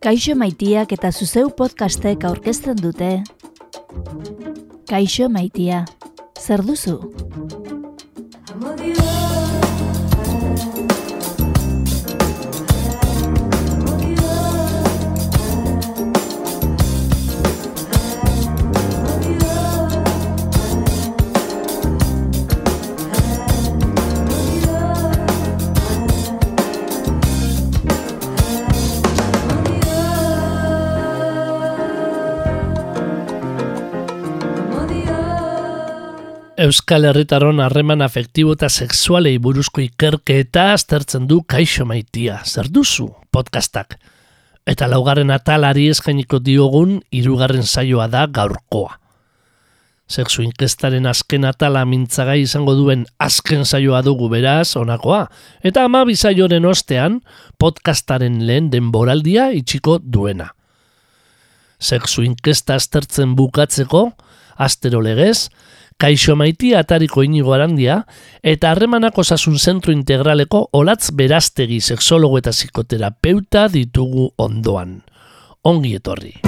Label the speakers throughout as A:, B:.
A: Kaixo maitiak eta zuzeu podcastek aurkezten dute. Kaixo maitia, zer duzu?
B: Euskal Herritarron harreman afektibo eta sexualei buruzko ikerketa aztertzen du kaixo maitia. Zer duzu podcastak? Eta laugarren atalari eskainiko diogun hirugarren saioa da gaurkoa. Sexu inkestaren azken atala mintzagai izango duen azken saioa dugu beraz, onakoa. Eta ama bizaioren ostean, podcastaren lehen denboraldia itxiko duena. Sexu inkesta aztertzen bukatzeko, astero legez, Kaixo maiti atariko inigo arandia, eta harremanak osasun zentro integraleko olatz beraztegi sexologo eta psikoterapeuta ditugu ondoan. Ongi etorri.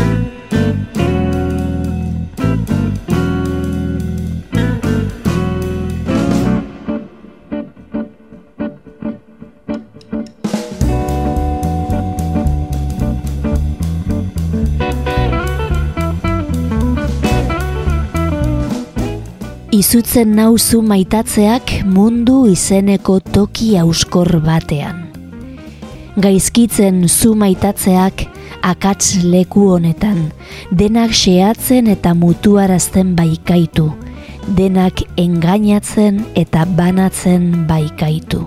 A: Izutzen nauzu maitatzeak mundu izeneko toki auskor batean. Gaizkitzen zu maitatzeak akats leku honetan, denak xeatzen eta mutuarazten baikaitu, denak engainatzen eta banatzen baikaitu.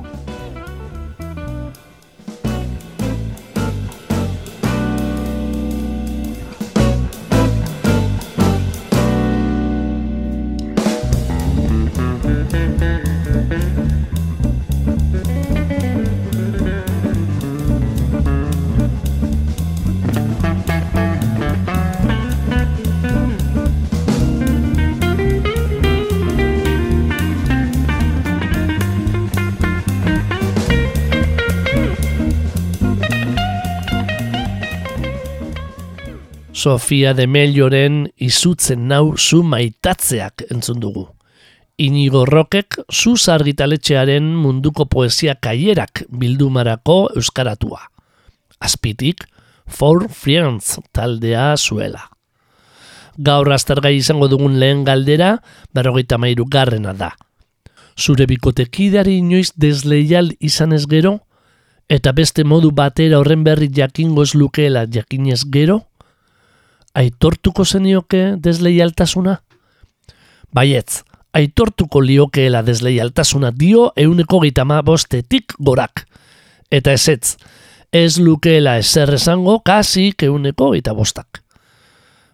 B: Sofia de Melloren izutzen nau zu maitatzeak entzun dugu. Inigo Rokek zu argitaletxearen munduko poesia kaierak bildumarako euskaratua. Azpitik, For Friends taldea zuela. Gaur aztergai izango dugun lehen galdera, berrogeita mairu garrena da. Zure bikotekidari inoiz desleial izan ez gero, eta beste modu batera horren berri jakingoz lukeela jakinez gero, aitortuko zenioke desleialtasuna? Baietz, aitortuko liokeela desleialtasuna dio euneko gitama bostetik gorak. Eta ezetz, ez lukeela ezer esango kasik euneko gita bostak.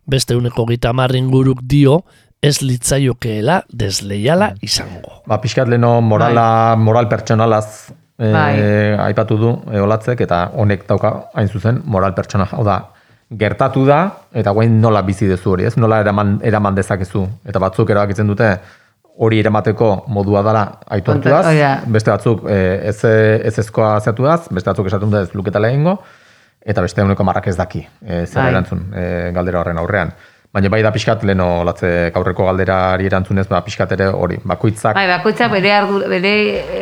B: Beste euneko gita guruk dio ez litzaiokeela desleiala izango.
C: Ba, pixkat leno morala, bai. moral pertsonalaz e, aipatu du eolatzek eta honek dauka hain zuzen moral pertsonal. Hau da, gertatu da, eta guain nola bizi dezu hori, ez? Nola eraman, eraman dezakezu. Eta batzuk erabakitzen dute hori eramateko modua dara aitortuaz, beste batzuk e, ez, ez ezkoa zeatuaz, beste batzuk esatzen dute ez luketa lehengo, eta beste honeko marrak ez daki, e, zer bai. erantzun e, galdera horren aurrean. Baina bai da pixkat leno latze gaurreko galderari erantzunez, ba pixkat ere hori, bakoitzak.
D: Bai, bakoitzak bere, ardu, bere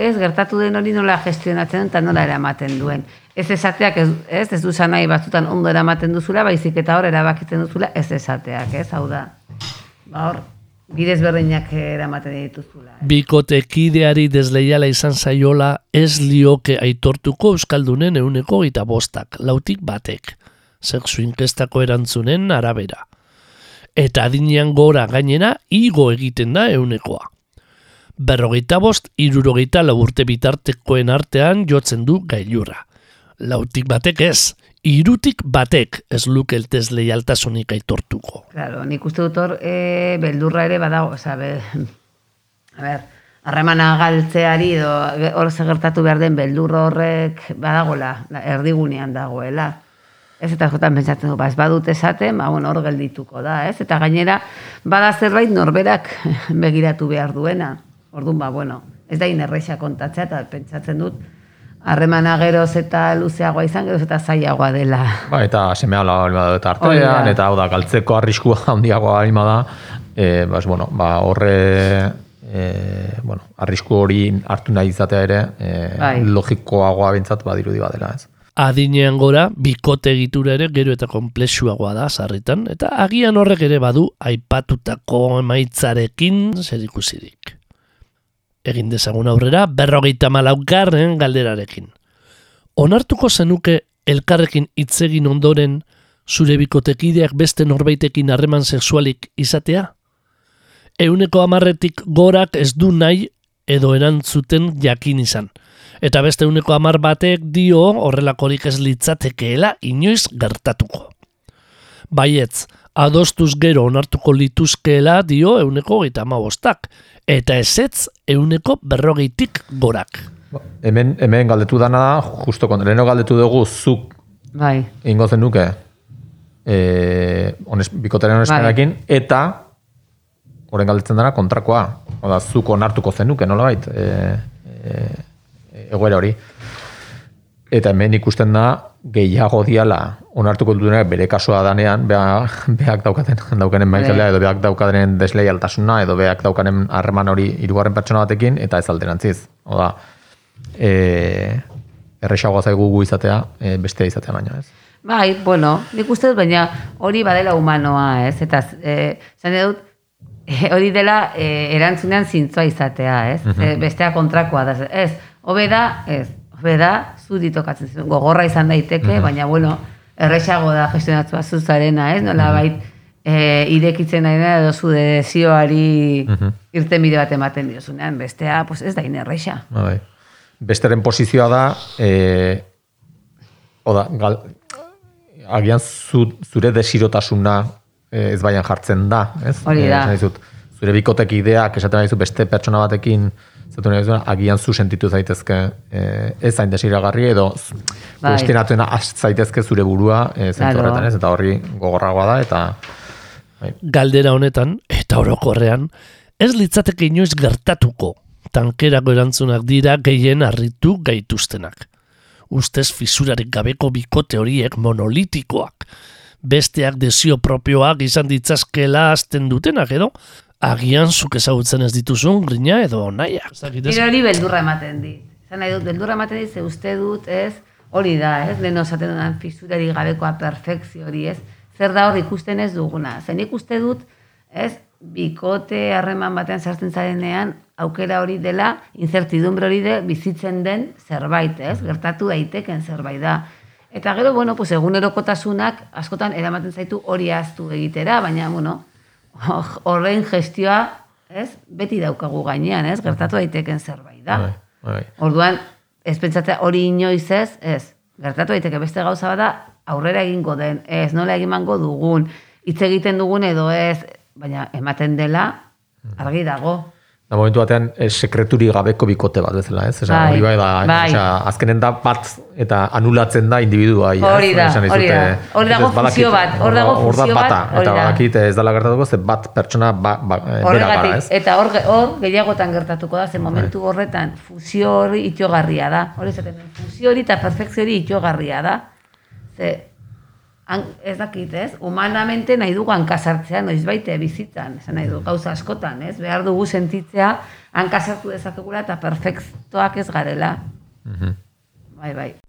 D: ez gertatu den hori nola gestionatzen eta nola eramaten duen ez esateak ez, ez, ez du nahi batzutan ondo eramaten duzula, baizik eta hor erabakiten duzula ez esateak, ez, hau da. Ba hor, bidez berreinak eramaten dituzula.
B: Eh? Bikotekideari desleiala izan zaiola ez lioke aitortuko euskaldunen euneko eta bostak, lautik batek, sexu inkestako erantzunen arabera. Eta adinean gora gainera, igo egiten da eunekoa. Berrogeita bost, irurogeita laburte bitartekoen artean jotzen du gailurra lautik batek ez, irutik batek ez lukeltez leialtasunik aitortuko.
D: Claro, nik uste dut hor, e, beldurra ere badago, oza, be, a ber, harremana galtzeari, do, hor segertatu behar den beldurra horrek badagola, erdigunean dagoela. Ez eta jotan pentsatzen du, ba, ez badut esaten, ba, bueno, hor geldituko da, ez? Eta gainera, bada zerbait norberak begiratu behar duena. Orduan, ba, bueno, ez da inerreixa kontatzea, eta pentsatzen dut, harremana geroz eta luzeagoa izan, geroz eta zailagoa dela.
C: Ba, eta semea la balima da eta artean, eta hau da, galtzeko arriskua handiagoa balima da, e, bas, bueno, ba, horre e, bueno, arrisku hori hartu nahi izatea ere, e, bai. logikoagoa bintzat badirudi badela, ez.
B: Adinean gora, bikote egitura ere gero eta komplexuagoa da sarritan, eta agian horrek ere badu aipatutako emaitzarekin zer ikusirik. Egin dezagun aurrera, berrogeita malaukarren galderarekin. Onartuko zenuke elkarrekin itzegin ondoren zure bikotekideak beste norbaitekin harreman sexualik izatea? Euneko amarretik gorak ez du nahi edo erantzuten jakin izan eta beste uneko amar batek dio horrelakorik ez litzatekeela inoiz gertatuko. Baietz, adostuz gero onartuko lituzkeela dio euneko gaita bostak, eta ezetz euneko berrogeitik gorak.
C: Hemen, hemen galdetu dana da, justo kontreno galdetu dugu zuk bai. ingo zen nuke e, ones, bikotaren bai. eta horren galdetzen dara kontrakoa. Oda, zuk onartuko zenuke, nola bait? E, e, egoera hori. Eta hemen ikusten da, gehiago diala, onartuko dutenak bere kasua danean, beak daukaten, daukanen maizalea, edo beak daukaten desleialtasuna, edo beak daukanen harreman hori irugarren pertsona batekin, eta ez alderantziz. Oda, e, erresagoa zaigu gu izatea, e, beste izatea baina, ez?
D: Bai, bueno, nik uste dut, baina hori badela humanoa, ez? Eta, e, zan dut, hori dela e, erantzunean zintzoa izatea, ez? Mm bestea kontrakoa da, ez? Hobe da, ez, hobe da, zu ditokatzen zuen, gogorra izan daiteke, mhm. baina, bueno, erresago da gestionatzua zuzarena, ez, nola mhm. bait, e, irekitzen nahi da, edo zu desioari mhm. irten bide bat ematen diozunean, bestea, pues ez da inerreixa.
C: Bai. Besteren posizioa da, e, oda, gal, agian zu, zure desirotasuna e, ez baian jartzen da, ez?
D: Hori da.
C: E, zure bikotek ideak, esaten nahi beste pertsona batekin, zatu nahi zuena, agian zu sentitu zaitezke e, ez zain desiragarri edo bai. zaitezke zure burua e, zentu horretan ez, eta horri gogorragoa da, eta...
B: Bai. Galdera honetan, eta orokorrean, ez litzateke inoiz gertatuko, tankerako erantzunak dira gehien harritu gaituztenak. Ustez fisurarik gabeko bikote horiek monolitikoak, besteak desio propioak izan ditzazkela azten dutenak edo, agian zuk ezagutzen ez dituzun grina edo naia.
D: Gero hori beldurra ematen dit. Zan nahi dut, beldurra ematen dit, ze uste dut, ez, hori da, ez, lehen osaten dudan fisurari gabekoa perfekzio hori, ez, zer da hor ikusten ez duguna. Zen ikuste dut, ez, bikote harreman batean sartzen zarenean, aukera hori dela, incertidumbre hori de, bizitzen den zerbait, ez, gertatu daiteken zerbait da. Eta gero, bueno, pues, egunerokotasunak askotan eramaten zaitu hori aztu egitera, baina, bueno, horren gestioa, ez, beti daukagu gainean, ez, gertatu daiteken zerbait da. Bai, bai. Orduan, ez pentsatzea hori inoiz ez, ez, gertatu daiteke beste gauza bada, aurrera egingo den, ez, nola egimango dugun, hitz egiten dugun edo ez, baina ematen dela, argi dago.
C: Da momentu batean e, sekreturi gabeko bikote bat bezala, ez? Esa, bai, bai, da, bai. azkenen da bat eta anulatzen da individua.
D: Hori da, hori da. Hori dago fusio bat, hori dago fusio bat.
C: Eta bakit ez dala gertatuko, ze bat pertsona ba, ba, eh, bera gara, ez?
D: Eta hor, hor gehiagotan gertatuko da, ze momentu horretan fusio hori itxogarria da. Hori zaten, fusio hori eta perfekzio hori itxogarria da. Ze, ez dakit, ez? Humanamente nahi dugu hankasartzea, noiz baite bizitzan, esan nahi du, gauza askotan, ez? Behar dugu sentitzea, hankasartu dezakegula eta perfektoak ez garela. Mm Bai, bai.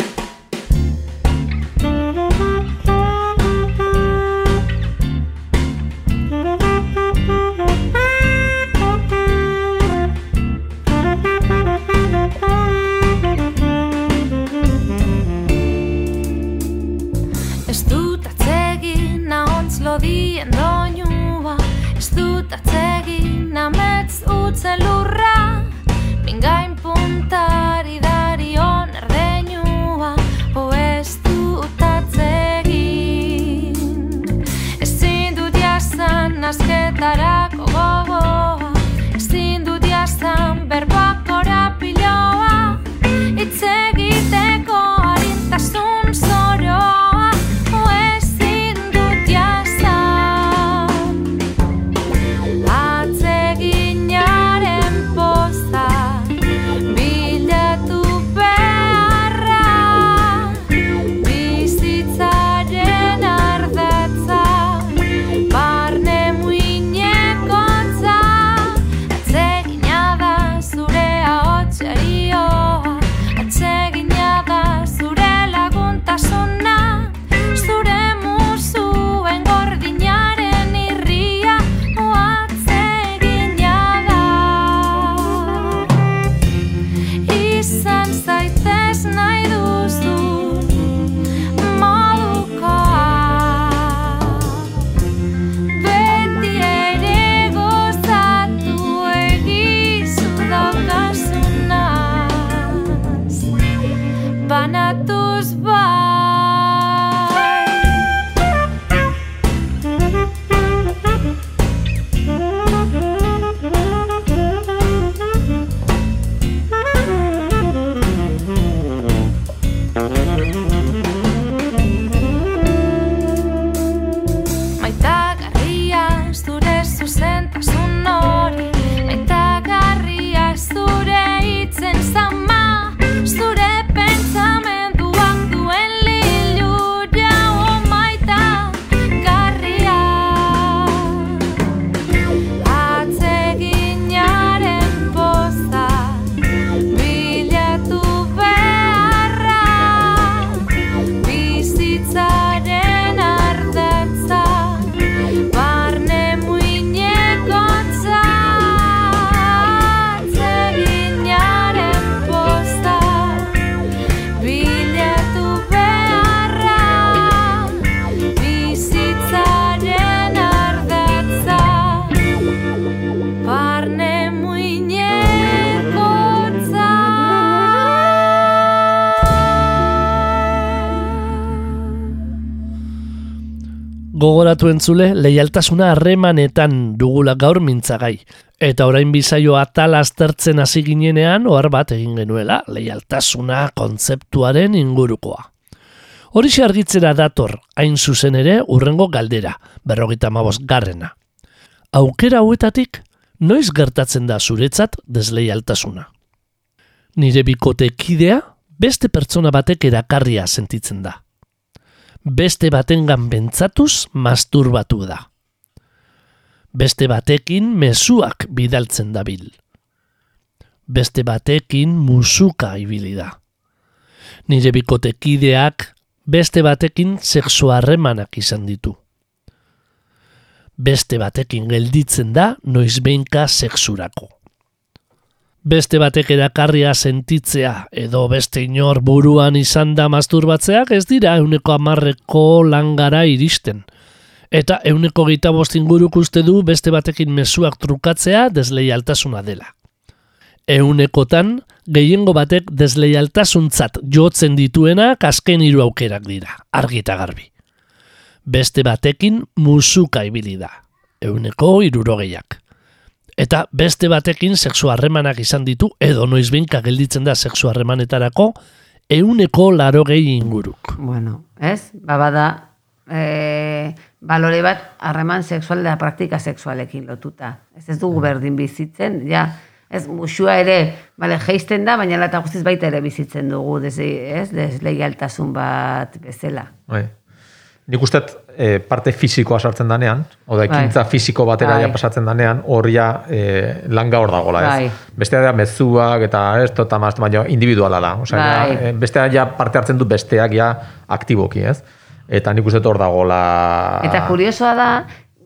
B: Gogoratu entzule, leialtasuna harremanetan dugula gaur mintzagai. Eta orain bizaio atal aztertzen hasi ginenean, ohar bat egin genuela, leialtasuna kontzeptuaren ingurukoa. Horixe argitzera dator, hain zuzen ere, urrengo galdera, berrogeita mabos garrena. Aukera hauetatik, noiz gertatzen da zuretzat desleialtasuna? Nire bikotekidea, beste pertsona batek erakarria sentitzen da beste batengan bentzatuz masturbatu da. Beste batekin mezuak bidaltzen dabil. Beste batekin musuka ibili da. Nire bikotekideak beste batekin sexu harremanak izan ditu. Beste batekin gelditzen da noizbeinka sexurako. Beste batek erakarria sentitzea edo beste inor buruan izan da masturbatzeak ez dira euneko amarreko langara iristen. Eta euneko gita inguruk uste du beste batekin mezuak trukatzea desleialtasuna dela. Eunekotan, gehiengo batek desleialtasuntzat jotzen dituenak azken hiru aukerak dira, argi eta garbi. Beste batekin musuka ibili da, euneko irurogeiak. Eta beste batekin sexu harremanak izan ditu, edo noizbinka gelditzen da sexu harremanetarako, euneko larogei inguruk.
D: Bueno, ez? Ba, bada, e, balore bat harreman sexual da praktika sexualekin lotuta. Ez ez dugu berdin bizitzen, ja, ez musua ere, bale, geisten da, baina lata guztiz baita ere bizitzen dugu, des, ez, desleialtasun bat bezala.
C: Bai. Nik uste e, parte fisikoa sartzen danean, oda ekintza fisiko batera
D: Bai.
C: ja pasatzen danean, horria e, langa hor dagoela, ez?
D: Bai.
C: Bestea da mezuak eta ez, eta maz, baina individuala da. Osea,
D: Bai.
C: ja, e, bestea ja parte hartzen du besteak ja aktiboki, ez? Eta nik uste hor dagoela...
D: Eta kuriosoa da,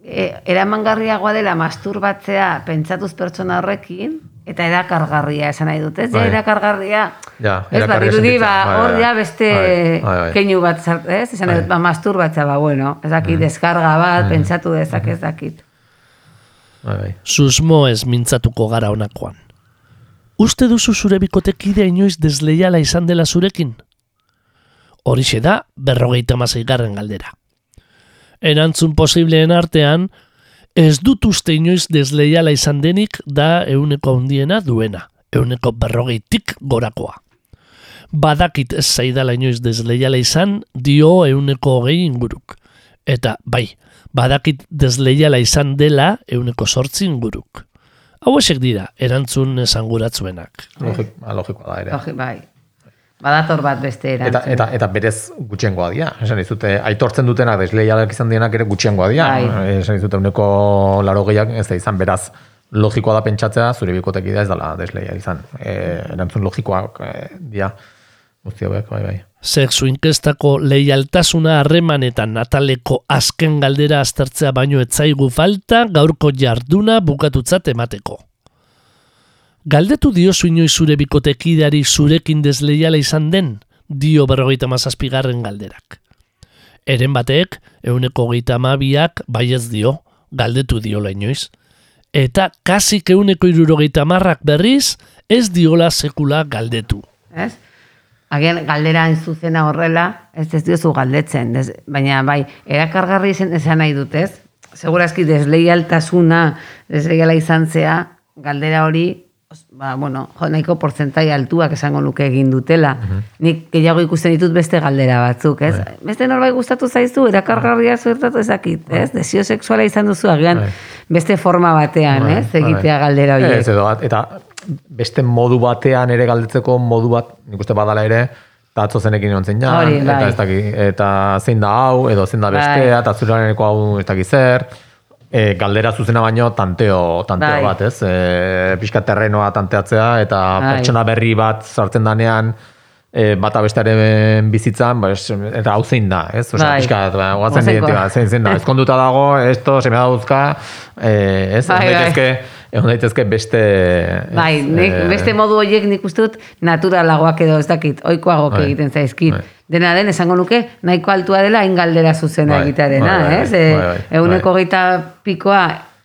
D: e, eramangarriagoa dela masturbatzea pentsatuz pertsona horrekin, eta erakargarria esan nahi dut, ez? Ja,
C: Bai.
D: erakargarria,
C: Ja,
D: ez, ba,
C: erakarria
D: dirudi, ba.
C: Bai,
D: hor
C: bai,
D: ja beste keinu bat, ez? Esan nahi dut, ba, masturbatzea, ba, bueno, ez dakit, deskarga bat, pentsatu dezak ez dakit.
C: Bai, bai.
B: Susmo ez mintzatuko gara honakoan. Uste duzu zure bikotekidea inoiz desleiala izan dela zurekin? Horixe da, berrogeita garren galdera. Erantzun posibleen artean, ez dut uste inoiz desleiala izan denik da euneko handiena duena, euneko berrogeitik gorakoa. Badakit ez zaidala inoiz desleiala izan, dio euneko hogei inguruk. Eta, bai, badakit desleiala izan dela euneko sortzi inguruk. Hau esek dira, erantzun esanguratzuenak.
C: Logik, logikoa da ere.
D: Logi- Bai. Badator bat beste
C: Eta,
D: erantzun.
C: eta, eta berez gutxiengoa dira. Esan dizute, aitortzen dutenak desleialak izan dienak ere gutxiengoa dira.
D: Bai.
C: Esan dizute, uneko laro gehiak ez da izan, beraz, logikoa da pentsatzea, zure bikotekidea ez dela desleia izan. E, erantzun logikoak e, dira. Guzti hauek, bai, bai.
B: Sexu inkestako leialtasuna harremanetan nataleko azken galdera aztertzea baino etzaigu falta gaurko jarduna bukatutzat emateko. Galdetu diozu inoiz zure bikotekideari zurekin desleiala izan den, dio berrogeita mazazpigarren galderak. Eren batek, euneko geita amabiak baiez dio, galdetu diola inoiz. Eta kasik euneko irurogeita marrak berriz, ez diola sekula galdetu.
D: ez? Agian galdera zuzena horrela, ez ez diozu galdetzen, ez, baina bai, erakargarri izan esan nahi dut, ez? Segurazki desleialtasuna, desleiala izan zea, galdera hori, ba, bueno, jo, nahiko porzentai altuak esango nuke egin dutela. Nik gehiago ikusten ditut beste galdera batzuk, ez? Beste norbait gustatu zaizu, erakargarria zuertatu ezakit, ez? Desio sexuala izan duzu, agian
C: Bai.
D: beste forma batean,
C: Bai,
D: ez? Egitea
C: bai.
D: galdera horiek.
C: Ez, edo, eta beste modu batean ere galdetzeko modu bat, nik uste badala ere, eta atzo zenekin egon zen jan,
D: Hori,
C: eta,
D: bai.
C: ez daki, eta zein da hau, edo zein da
D: Bai.
C: bestea, eta zureneko hau ez daki zer, e, galdera zuzena baino tanteo, tanteo
D: Bai.
C: bat, ez? E, pixka terrenoa tanteatzea, eta
D: Bai.
C: pertsona berri bat sartzen danean, e, bata bestearen bizitzan, ba, es, eta hau zein da, ez? Osea,
D: Bai.
C: pixka, ba, guatzen identia, zein zein da, ezkonduta dago, esto, seme dauzka, e, ez?
D: Bai, bai.
C: daitezke, egon daitezke beste... ez,
D: Bai, nik,
C: eh,
D: beste modu horiek nik uste dut naturalagoak edo ez dakit, oikoagoak
C: Bai,
D: egiten zaizkit.
C: bai.
D: Dena den, esango nuke, nahiko altua dela hain galdera zuzena
C: Bai,
D: egitearena,
C: bai, bai,
D: ez?
C: bai,
D: E,
C: bai, bai,
D: euneko
C: bai.
D: geita pikoa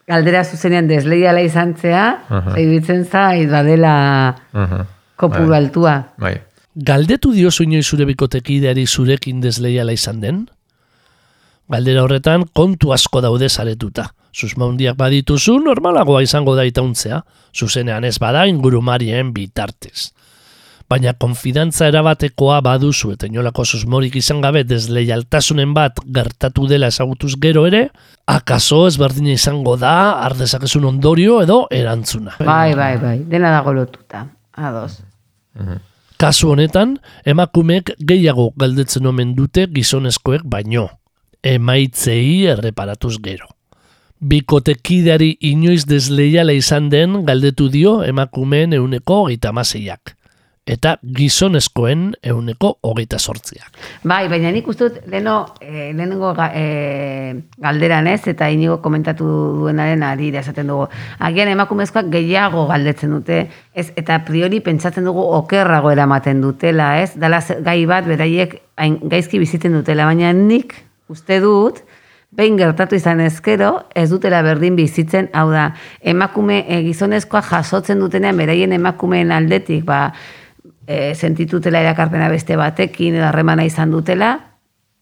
D: galdera zuzenean desleiala izan zea,
C: Aha.
D: iruditzen zait badela
C: Mhm.
D: kopuru
C: Bai.
D: altua.
C: Bai.
B: Galdetu diozu inoiz zure bikotekideari zurekin desleiala izan den? Galdera horretan kontu asko daude zaretuta. Susmaundiak badituzu normalagoa izango da itauntzea, zuzenean ez bada ingurumarien bitartez. Baina konfidantza erabatekoa baduzu eta inolako susmorik izan gabe desleialtasunen bat gertatu dela ezagutuz gero ere, akaso ezberdina izango da ardezakezun ondorio edo erantzuna.
D: Bai, bai, bai, dena dago lotuta. Ados.
B: Kasu honetan, emakumeek gehiago galdetzen omen dute gizonezkoek baino. Emaitzei erreparatuz gero. Bikotekideari inoiz desleiala izan den galdetu dio emakumeen euneko hogeita hamaseiak. Eta gizonezkoen euneko hogeita sortziak.
D: Bai, baina nik uste dut leno, eh, lehenengo ga, eh, galderan ez, eta inigo komentatu duenaren ari esaten dugu. Agian emakumezkoak gehiago galdetzen dute, ez, eta priori pentsatzen dugu okerrago eramaten dutela, ez? Dala gai bat beraiek hain gaizki biziten dutela, baina nik uste dut, behin gertatu izan ezkero, ez dutela berdin bizitzen, hau da, emakume e, gizonezkoa jasotzen dutenean, beraien emakumeen aldetik, ba, e, sentitutela erakarpena beste batekin, edo harremana izan dutela,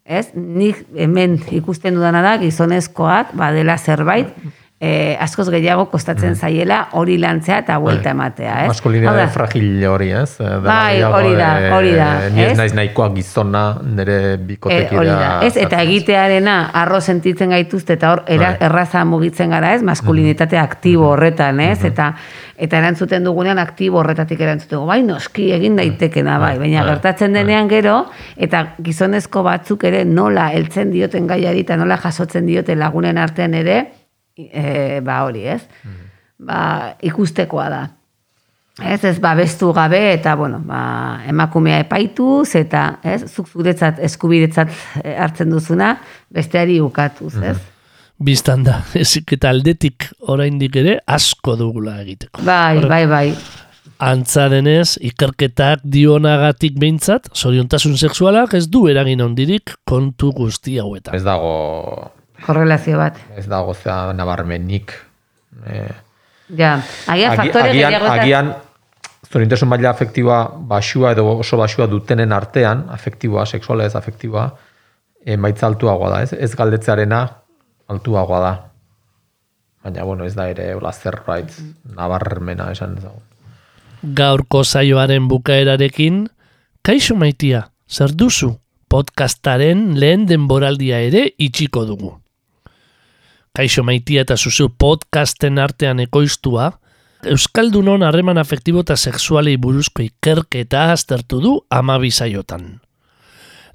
D: ez? Nik hemen ikusten dudana da, gizonezkoak, badela zerbait, e, askoz gehiago kostatzen zaiela hori lantzea eta buelta ematea, ez? Hau
C: Maskulinidade
D: da,
C: fragil hori, ez? Eh, dela
D: Bai, hori da,
C: eh,
D: hori da,
C: Ni ez naiz nahikoa gizona nire
D: E,
C: bikotekidea.
D: hori da, ez, eta egitearena arro sentitzen gaituzte eta hor era,
C: Bai.
D: erraza mugitzen gara, ez, maskulinitate aktibo horretan, ez, eta eta erantzuten dugunean aktibo horretatik erantzuten dugu, bai, noski egin daitekena, bai, baina
C: bai,
D: gertatzen denean gero, eta gizonezko batzuk ere nola heltzen dioten gaiari eta nola jasotzen diote lagunen artean ere, e, ba hori, ez, ba, ikustekoa da. Ez, ez babestu gabe eta, bueno, ba, emakumea epaituz eta, ez, zuk zuretzat eskubidetzat eh, hartzen duzuna, besteari ukatuz, ez?
B: Bistan da, ezik eta aldetik oraindik ere asko dugula egiteko.
D: Bai, bai, bai.
B: Antza denez, ikerketak dionagatik behintzat, zoriontasun sexualak ez du eragin ondirik kontu guzti hauetan.
C: Ez dago,
D: Korrelazio bat.
C: ez dago zea nabarmenik. Eh,
D: Ja, agian
C: agi-
D: faktore
C: agian, agian zorintasun maila afektiboa basua edo oso basua dutenen artean, afektiboa, sexuala ez afektiboa, emaitza altuagoa da, ez? Ez galdetzearena altuagoa da. Baina, bueno, ez da ere hola zerbait nabarmena esan ez dago.
B: Gaurko saioaren bukaerarekin, kaixo maitia, zer duzu? Podcastaren lehen denboraldia ere itxiko dugu. Kaixo maitia eta zuzu podcasten artean ekoiztua, Euskaldunon harreman afektibo eta sexualei buruzko ikerketa aztertu du amabi saiotan.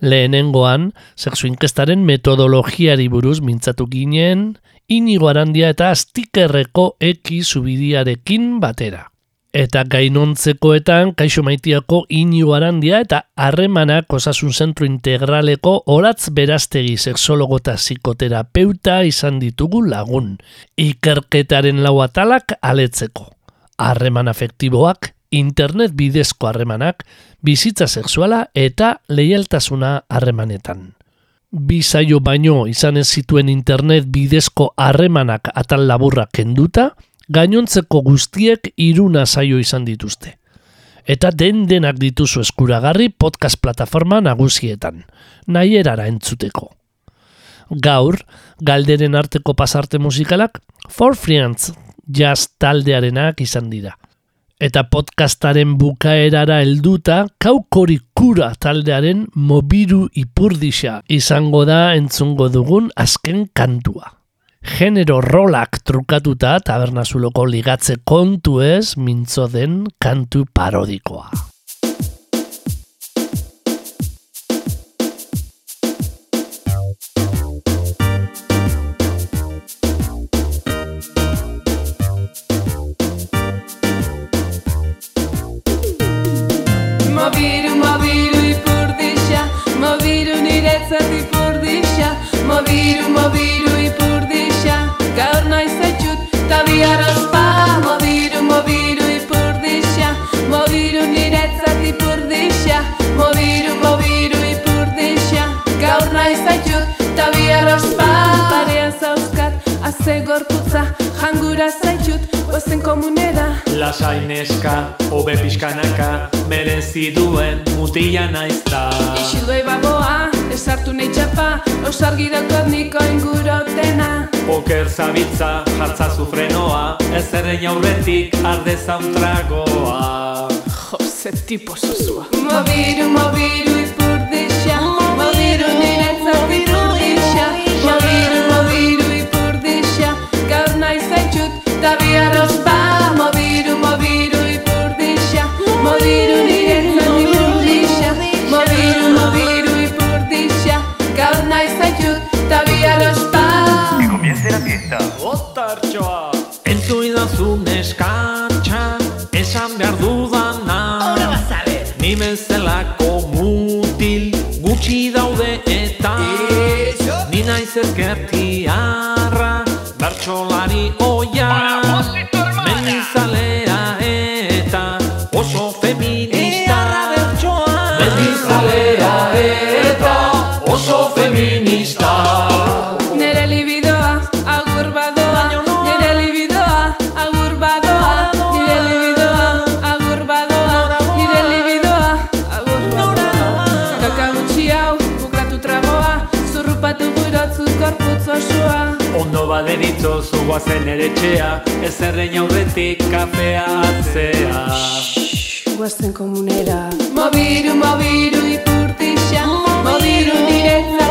B: Lehenengoan, sexu inkestaren metodologiari buruz mintzatu ginen, inigo arandia eta astikerreko eki zubidiarekin batera. Eta gainontzekoetan kaixo maitiako iniu arandia eta harremanak osasun zentro integraleko olatz berastegi sexologo eta psikoterapeuta izan ditugu lagun. Ikerketaren lau atalak aletzeko. Harreman afektiboak, internet bidezko harremanak, bizitza sexuala eta leialtasuna harremanetan. Bizaio baino izan ez zituen internet bidezko harremanak atal laburra kenduta, gainontzeko guztiek iruna saio izan dituzte. Eta den denak dituzu eskuragarri podcast plataforma nagusietan, nahi erara entzuteko. Gaur, galderen arteko pasarte musikalak, For Friends jazz taldearenak izan dira. Eta podcastaren bukaerara helduta kaukori kura taldearen mobiru ipurdixa izango da entzungo dugun azken kantua genero rolak trukatuta tabernazuloko ligatze kontu ez mintzo den kantu parodikoa.
E: Mobiru, mobiru ipurdixa Mobiru niretzat ipurdixa Mobiru, mobiru Jangura zaitxut, ozen komunera
F: Lasai neska, hobe pixkanaka, merezi duen mutila naizta.
E: Ixildoi baboa, esartu nahi txapa Osargi daukot niko ingurotena
F: Oker zabitza, jartzazu frenoa, ez errein aurretik ardezaun tragoa.
E: Jose tipo zozua Mobiru, mobiru
F: naiz ezkertiarra, baderitzo zuguazen ere txea Ez errein aurretik kafea atzea.
E: Guazen komunera. Mobiru, mobiru ipurtixa. Mobiru niretzat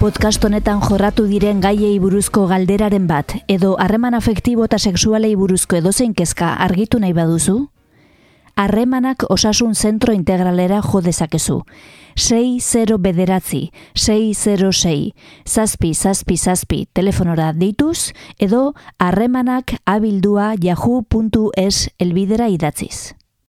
A: Podcast honetan jorratu diren gaiei buruzko galderaren bat edo harreman afektibo eta sexualei buruzko edozein kezka argitu nahi baduzu? Harremanak osasun zentro integralera jo dezakezu. 6 bederatzi, 606, zazpi, zazpi, zazpi, telefonora deituz edo harremanak abildua yahoo.es elbidera idatziz.